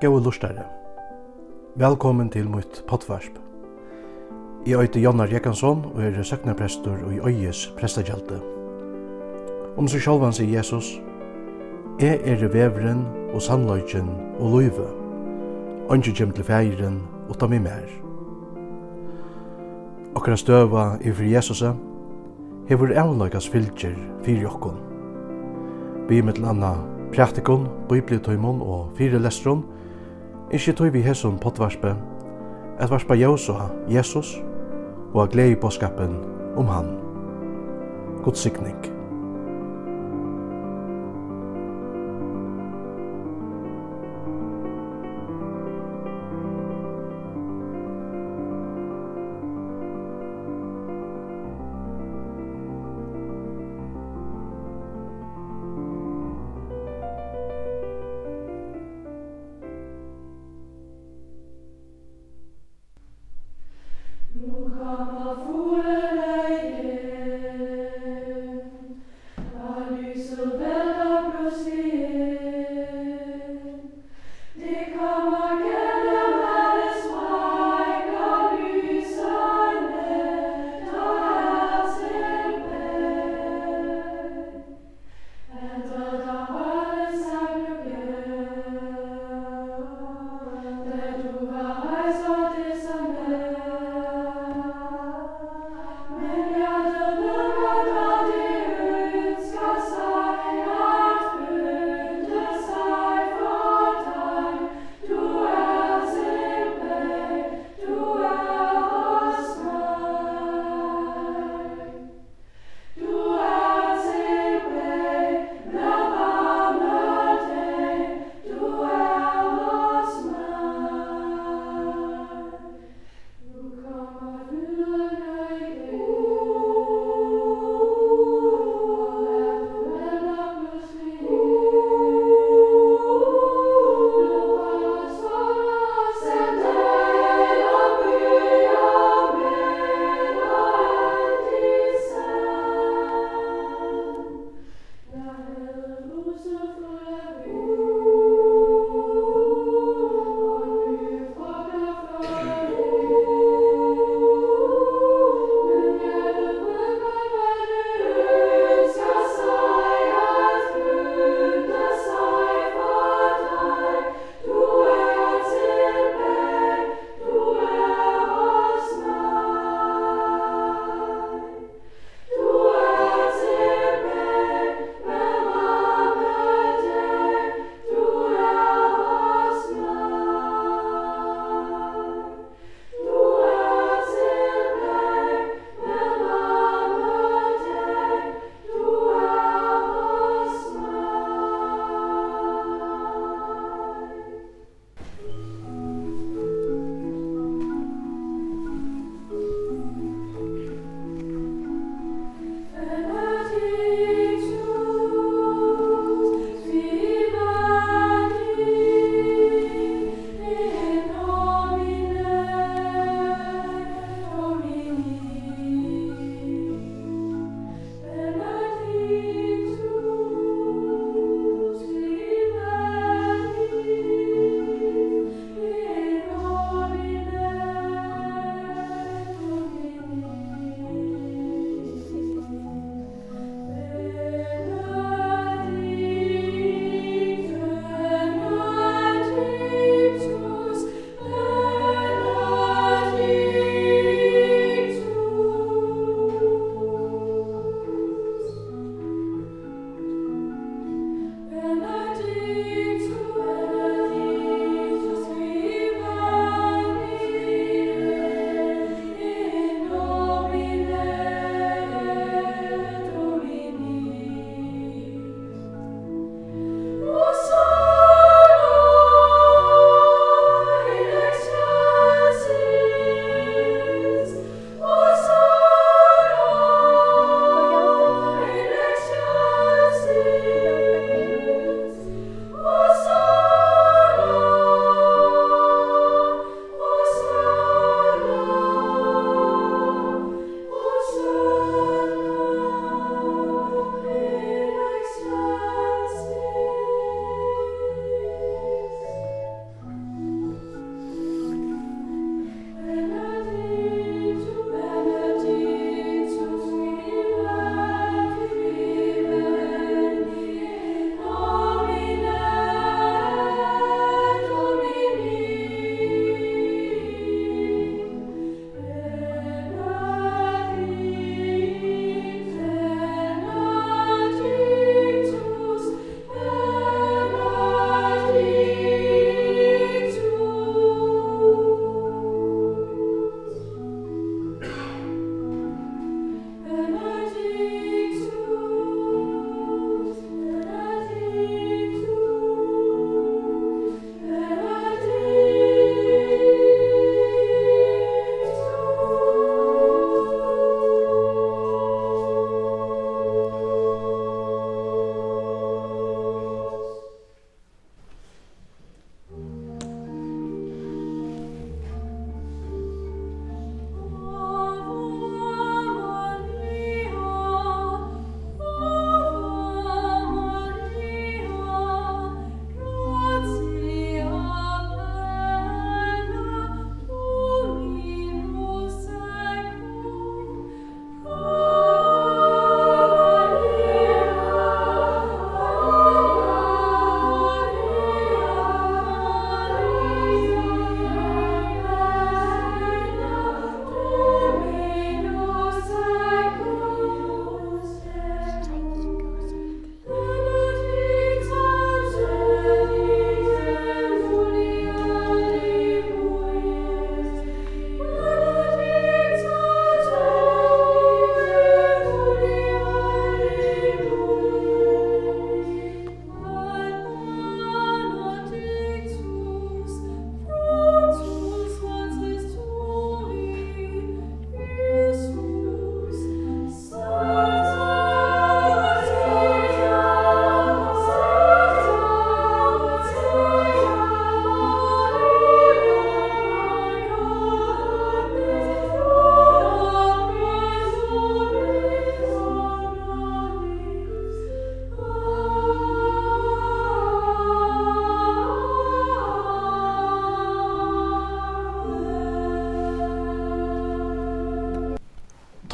Gåe lustare. Velkommen til mitt pottvarsp. Jeg øyte Jannar Jekansson og er søknaprestor og i øyes prestagjelte. Om seg sjálvan sier Jesus, Jeg er vevren og sannløyken og løyve. Ønske kjem til feiren og ta meg mer. Okkara støva i fri Jesus, hever avløykas fylgjer fyrir jokkon. Vi mittel anna praktikon, bibliotøymon og fire lestron, Ikki tøy vi hesum potvarspe, At varpa Jósa, Jesus, og a glei boskapen um hann. God sikning.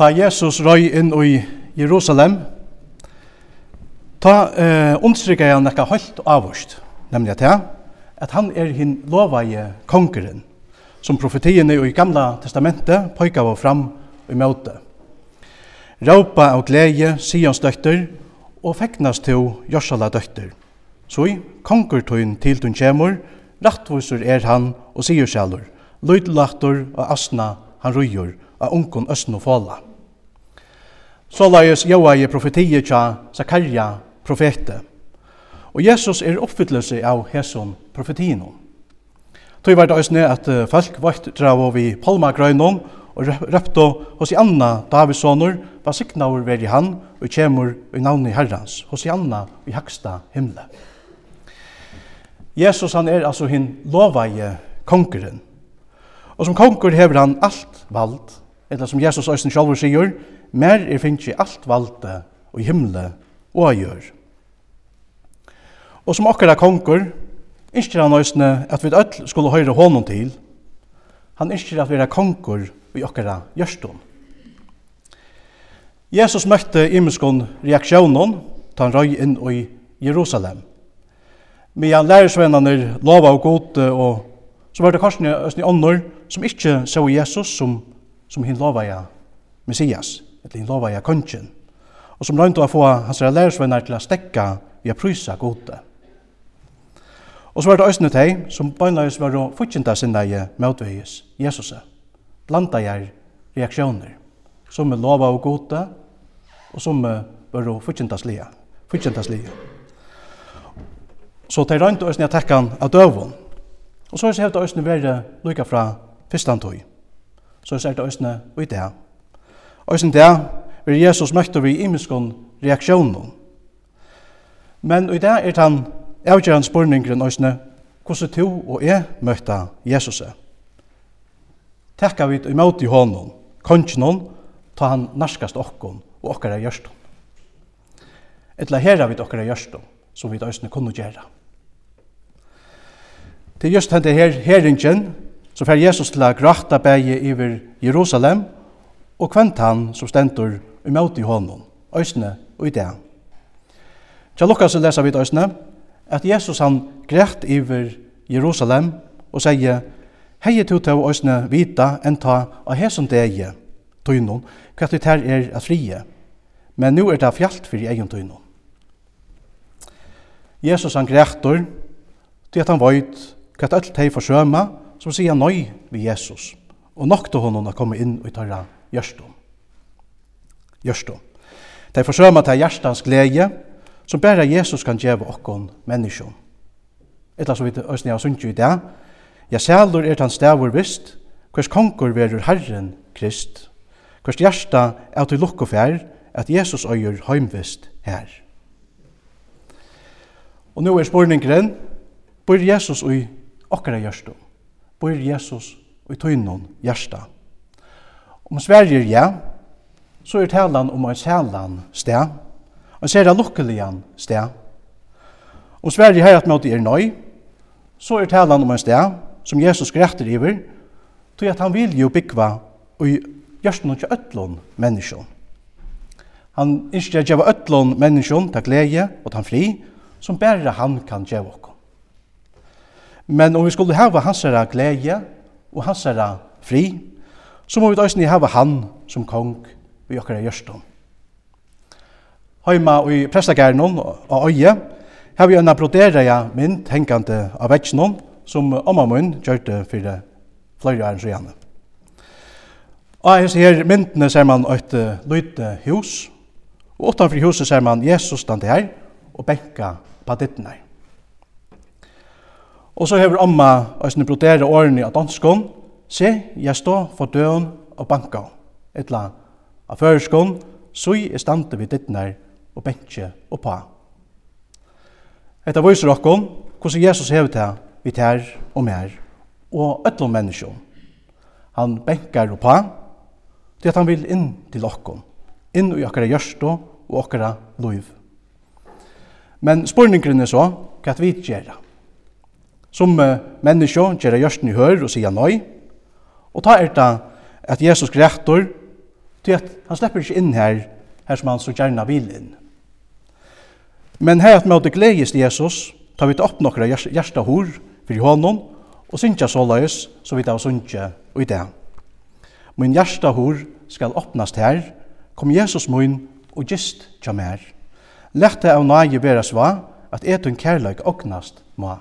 ta Jesus røy inn i Jerusalem, ta eh, understrykker han nekka høyt og avvurst, nemlig at, ja, at han er hin lovaje kongeren, som profetiene i gamla testamentet pøyka var fram i møte. Raupa av glede, Sions døtter, og feknas til Jorsala døtter. Så i kongertøyen til tun kjemur, rattvorsur er han og sier sjalur, løydlaktor og asna han rujur, av unkon østen og. Så lais joa i profetiet tja Zakaria profete. Og Jesus er oppfyllelse av hesson profetien. Tøy var det òsne at folk vart dravo Palma palmagrøynon og røpto hos i Anna Davidssoner var ver veri han og kjemur i navni herrans hos i Anna i haksta himle. Jesus han er altså hin lovaie kongeren. Og som kongur hever han alt vald, eller som Jesus òsne sjálfur sigur, mer er finnst alt valde og himle og av gjør. Og som okkara konger, innskjer han òsne at vi öll skulle høyre honom til. Han innskjer at vi er konger i okkara gjørstum. Jesus møtte imiskon reaksjonen ta han røy inn i Jerusalem. Medan lærersvennerne lova og gode og så var det korsene østene ånder som ikke så Jesus som, som hin lova ja Messias eller en lova i kongen, og som røynda å få hans lærersvenner til å stekka vi å prysa gode. Og så var det òsne teg som bøgnløys var å fortjenta sinna i møtveis Jesus, blanda gjer reaksjoner, som er lova og gode, og som var å fortjenta slia, fortjenta slia. Så teg røynda òsne i tekkan av døvun, og så er det òsne veri lukka fra fyrstan tog, så er det òsne i det Og sin det vil Jesus møtte vi imenskån reaksjonen. Men i det er han avgjørende spørningren og sinne hvordan to og jeg møtte Jesus. Tekka vi imot i hånden, kongen, ta han narskast okkon og okkara gjørst. Etla herra vi okkara gjørst, som vi døysene kunne gjøre. Til just hente her, herringen, så fer Jesus til å gråta bæge iver Jerusalem, og kvent han som stendur imot i hånden, øysne og i det. Tja Lukas lesa vi øysne at Jesus han grætt iver Jerusalem og sier Hei tu til øysne vita enn ta av hesson degi tøynon, hva det her er at frie, men nu er det fjallt fyrir egen tøynon. Jesus han grættur til at han veit hva det alt hei forsøma som sier nøy vi Jesus, og nokta honom å komme inn og i tarra gjørstum. Gjørstum. er forsøma til hjertans glede, som bare Jesus kan gjøre okkon menneskjon. Etla så vidt Østene har sunnkju i det. Ja, sælur er hans stavur vist, hvers konkur verur Herren Krist. Hvers hjerta er til lukko fær, at Jesus øyer heimvist her. Og nå er spurningren, bor Jesus i okkara hjertum? Bor Jesus i tøynun hjertum? Om Sverige er ja, så er talan om ein sælan stær, og så er det lukkelian sted. Om Sverige har at måte er nøy, så er talan om en sted som Jesus grætter iver, tog at han vil jo byggva og gjørst noe til øtlån menneskjon. Han ønsker at gjøre øtlån menneskjon til glede og til fri, som bare han kan gjøre oss. Men om vi skulle hava hans glede og hans fri, så må vi døysni hava han som kong vi okkar gjørstum. Heima i prestagærenon og øye har vi en brodereia mynd hengande av vetsjonon som omma mun gjørte fyrir flere æren sjøgjane. Og hans her myndene ser man et lyte hus, og utenfor huset ser man Jesus stande her og benka på dittene. Og så hever omma og sin brodera årene av danskån, Se, jeg står for døren og banker. Etla, av føreskån, så jeg er stande ditt dittner og bentje og pa. Etta viser okkom hvordan Jesus hever til vi tær og mer og öllum menneskjum. Han benkar og pa til at han vil inn til okkom, inn i okkara gjørstå og okkara loiv. Men spurningren er så, hva vi gjerra? Som menneskjum gjerra gjørsten i hør og sier nøy, Og ta er det at Jesus grættor, til at han slipper ikke inn her, her som han så gjerne vil inn. Men her at møte gledes til Jesus, tar vi til opp nokre hjertahor for hånden, og synkja såleis, så vidt av synkja og i det. Min hjertahor skal åpnast her, kom Jesus mun og gist tja mer. Lette av nage bera sva, at etun kærleik åknast ma.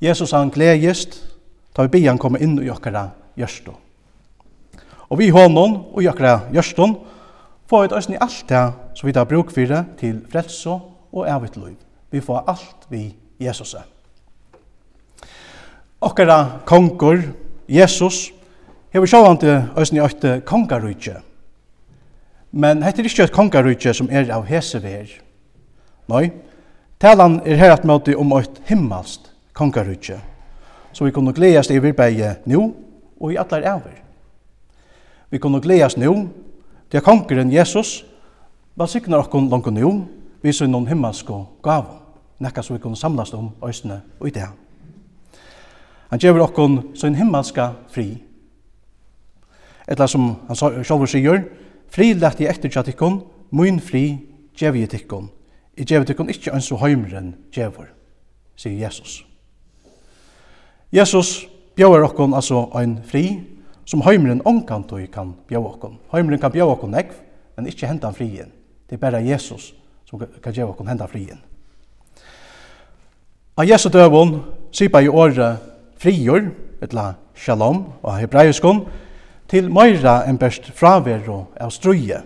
Jesus han gledest, Da vi bian komme inn i okkara gjørstå. Og vi hånden og i okkara gjørstån får vi òsni alt det som vi tar bruk for til frelse og evigt liv. Vi får alt vi Jesus er. Okkara konger, Jesus, hever sjåvante i åtte kongarujtje. Men hette er ikke et kongarujtje som er av hesever. Nei, talan er her at møte om ått himmelst kongarujtje som vi kunne gledes i virbeie nå og i atler æver. Vi kunne gledes nå til kongeren Jesus valsikner okkon langt nå vi ser noen himmelske gav nekka som vi kunne samlast om øsne og i det. Han gjør okkon sin himmelske fri. Etla som han sjálfur sier, fri lett i ektur tjatikkon, mun fri djevi tikkon. I djevi tikkon ikkje ønsu heimren djevor, sier Jesus. Jesus bjóðar okkum altså ein fri som heimren og kan bjóða okkum. Heimren kan bjóða okkum nekv, men ikkje hendan frien. Det er berre Jesus som kan gjeva okkum hendan frien. A Jesu døvun sipa i året frigjord, etla shalom og hebraiskon, til meira enn best fraveru av struje.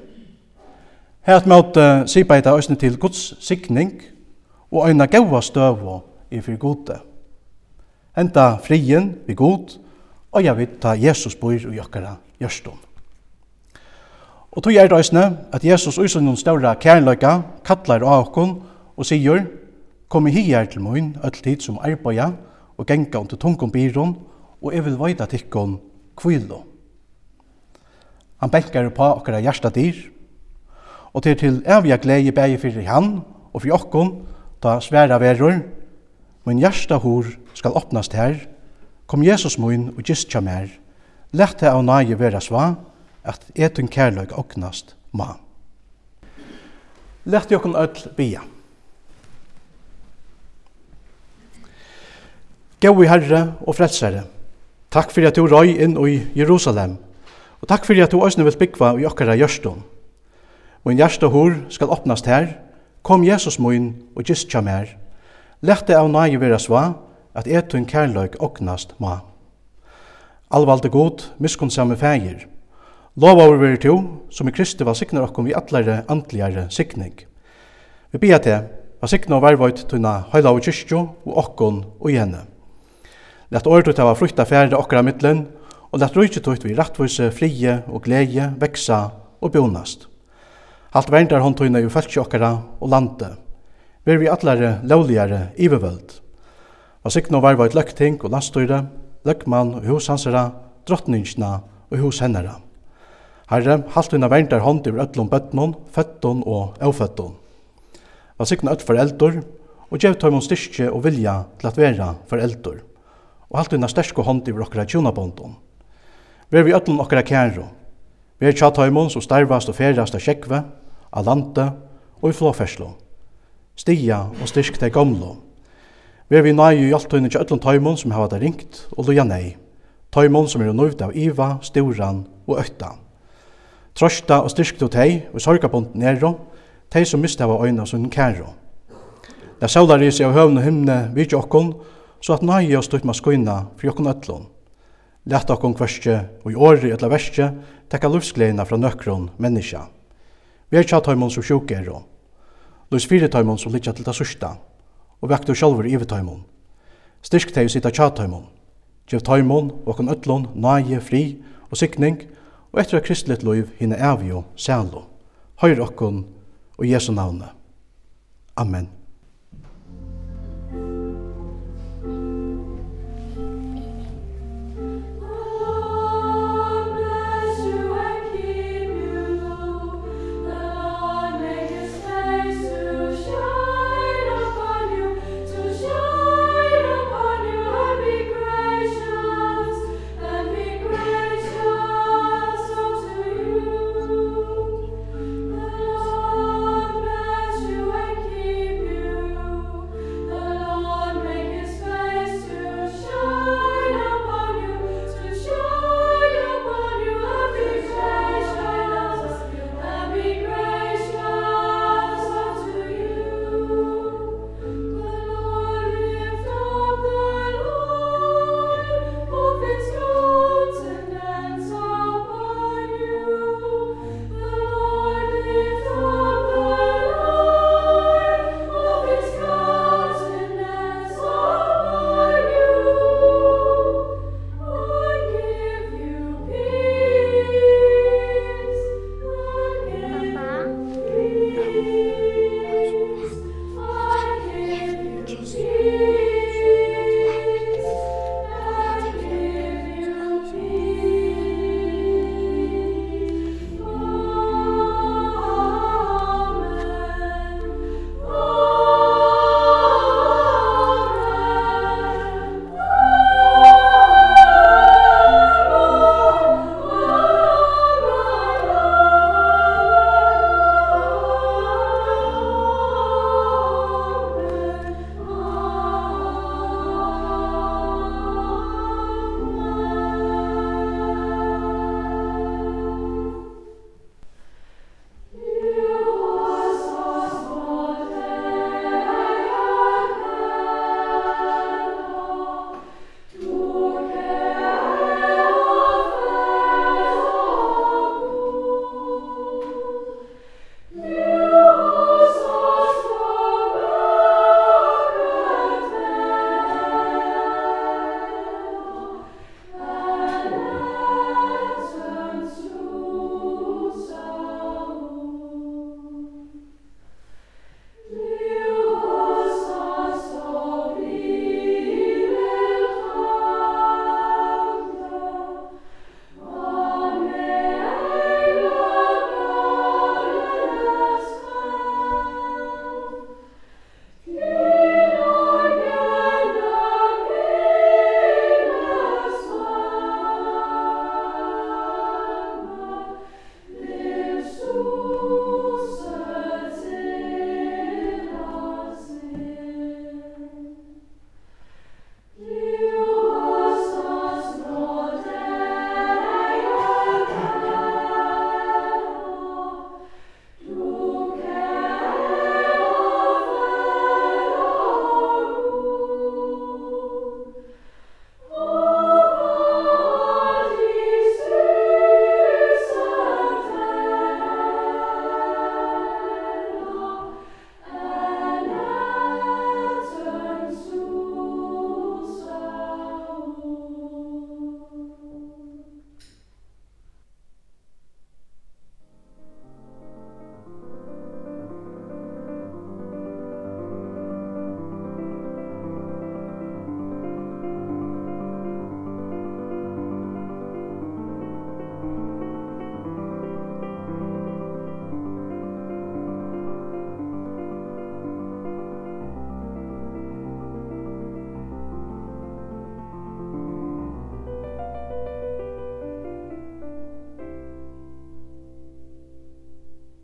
Her møt sipa i det til Guds sikning og øyna gaua støvu i fyrir gode enda frien vi god, og jeg vil ta Jesus bor i okkara gjørstum. Og tog er det at Jesus og noen større kærløyga kattlar av okkon og sier, kom i hier til mun, öll som arbeida, og genga under tungum byron, og jeg vil veida tikkon kvilo. Han benkar på okkara hjertadyr, og til til evig glede bægi fyrir han og fyrir okkon, da sværa verur, men hjertahor skal åpnast her, kom Jesus mun og gist kja mer, lett det av nage vera sva, at etun kærløg åknast ma. Lett jokken öll bia. Gåi Herre og Frelsere, takk fyrir at du røy inn i Jerusalem, og takk fyrir at du òsne vil byggva i okkara gjørstum. Min hjärsta hår skal åpnast her, kom Jesus mun og gist kja mer, lett det av nage vera sva, at etun kærløyk oknast ma. Alvalde god, miskunnsamme fægir. Lovaur veri to, som i Kristi var siknar okkom vi atlare antligare sikning. Vi bia te, var signa og vervoit tunna høyla og kyrkjo og okkon og gjenne. Lett året av frukta færre okkara middelen, og lett rujtje tutt vi rattvise, frie og gleie, veksa og bjonast. Halt verndar hon tunna i fæltje okkara og lande. Ver vi atlare lovligare ivervöld. Og sikna var var et løkting og landstøyre, løkmann og hushansere, drottningene og hushennere. Herre, halt unna verndar hånd over øtlom bøttnån, føttån og avføttån. Og sikna øtt foreldor, og gjev tøymon styrke og vilja til at vera foreldor. Og halt unna styrke hånd over okkara tjonabåndån. Vi er vi øtlom okkara kjæro. Vi er tja tøymon som starvast og ferast av kjekve, av lande og i flåferslo. Stia og styrk til gamlå Ver vi nøy i hjaltøyne til öllum tøymon som hava det ringt, og loja nei. Tøymon som er nøyvd av iva, storan og øtta. Trøsta og styrkt og tei, og sorgabunden nero, tei som mist hava øyna sunn kæro. Da saular i seg av høvn og hymne vidj okkon, så at nøy og oss ma skoina fri okkon öllum. Lætt okkon kvarskje og i åri etla verskje tekka lufsgleina fra nøkron menneska. Vi er tja tøymon som sjuk er og. Lus fire tøymon som litja til det sørsta, og vekk du sjálfur i vittaimon. Styrk teg sita tjataimon. Gjev taimon og okon ötlon, nage, fri og sikning og etter av kristelig loiv hinne avio, sælo. Høyr okkon og Jesu navne. Amen.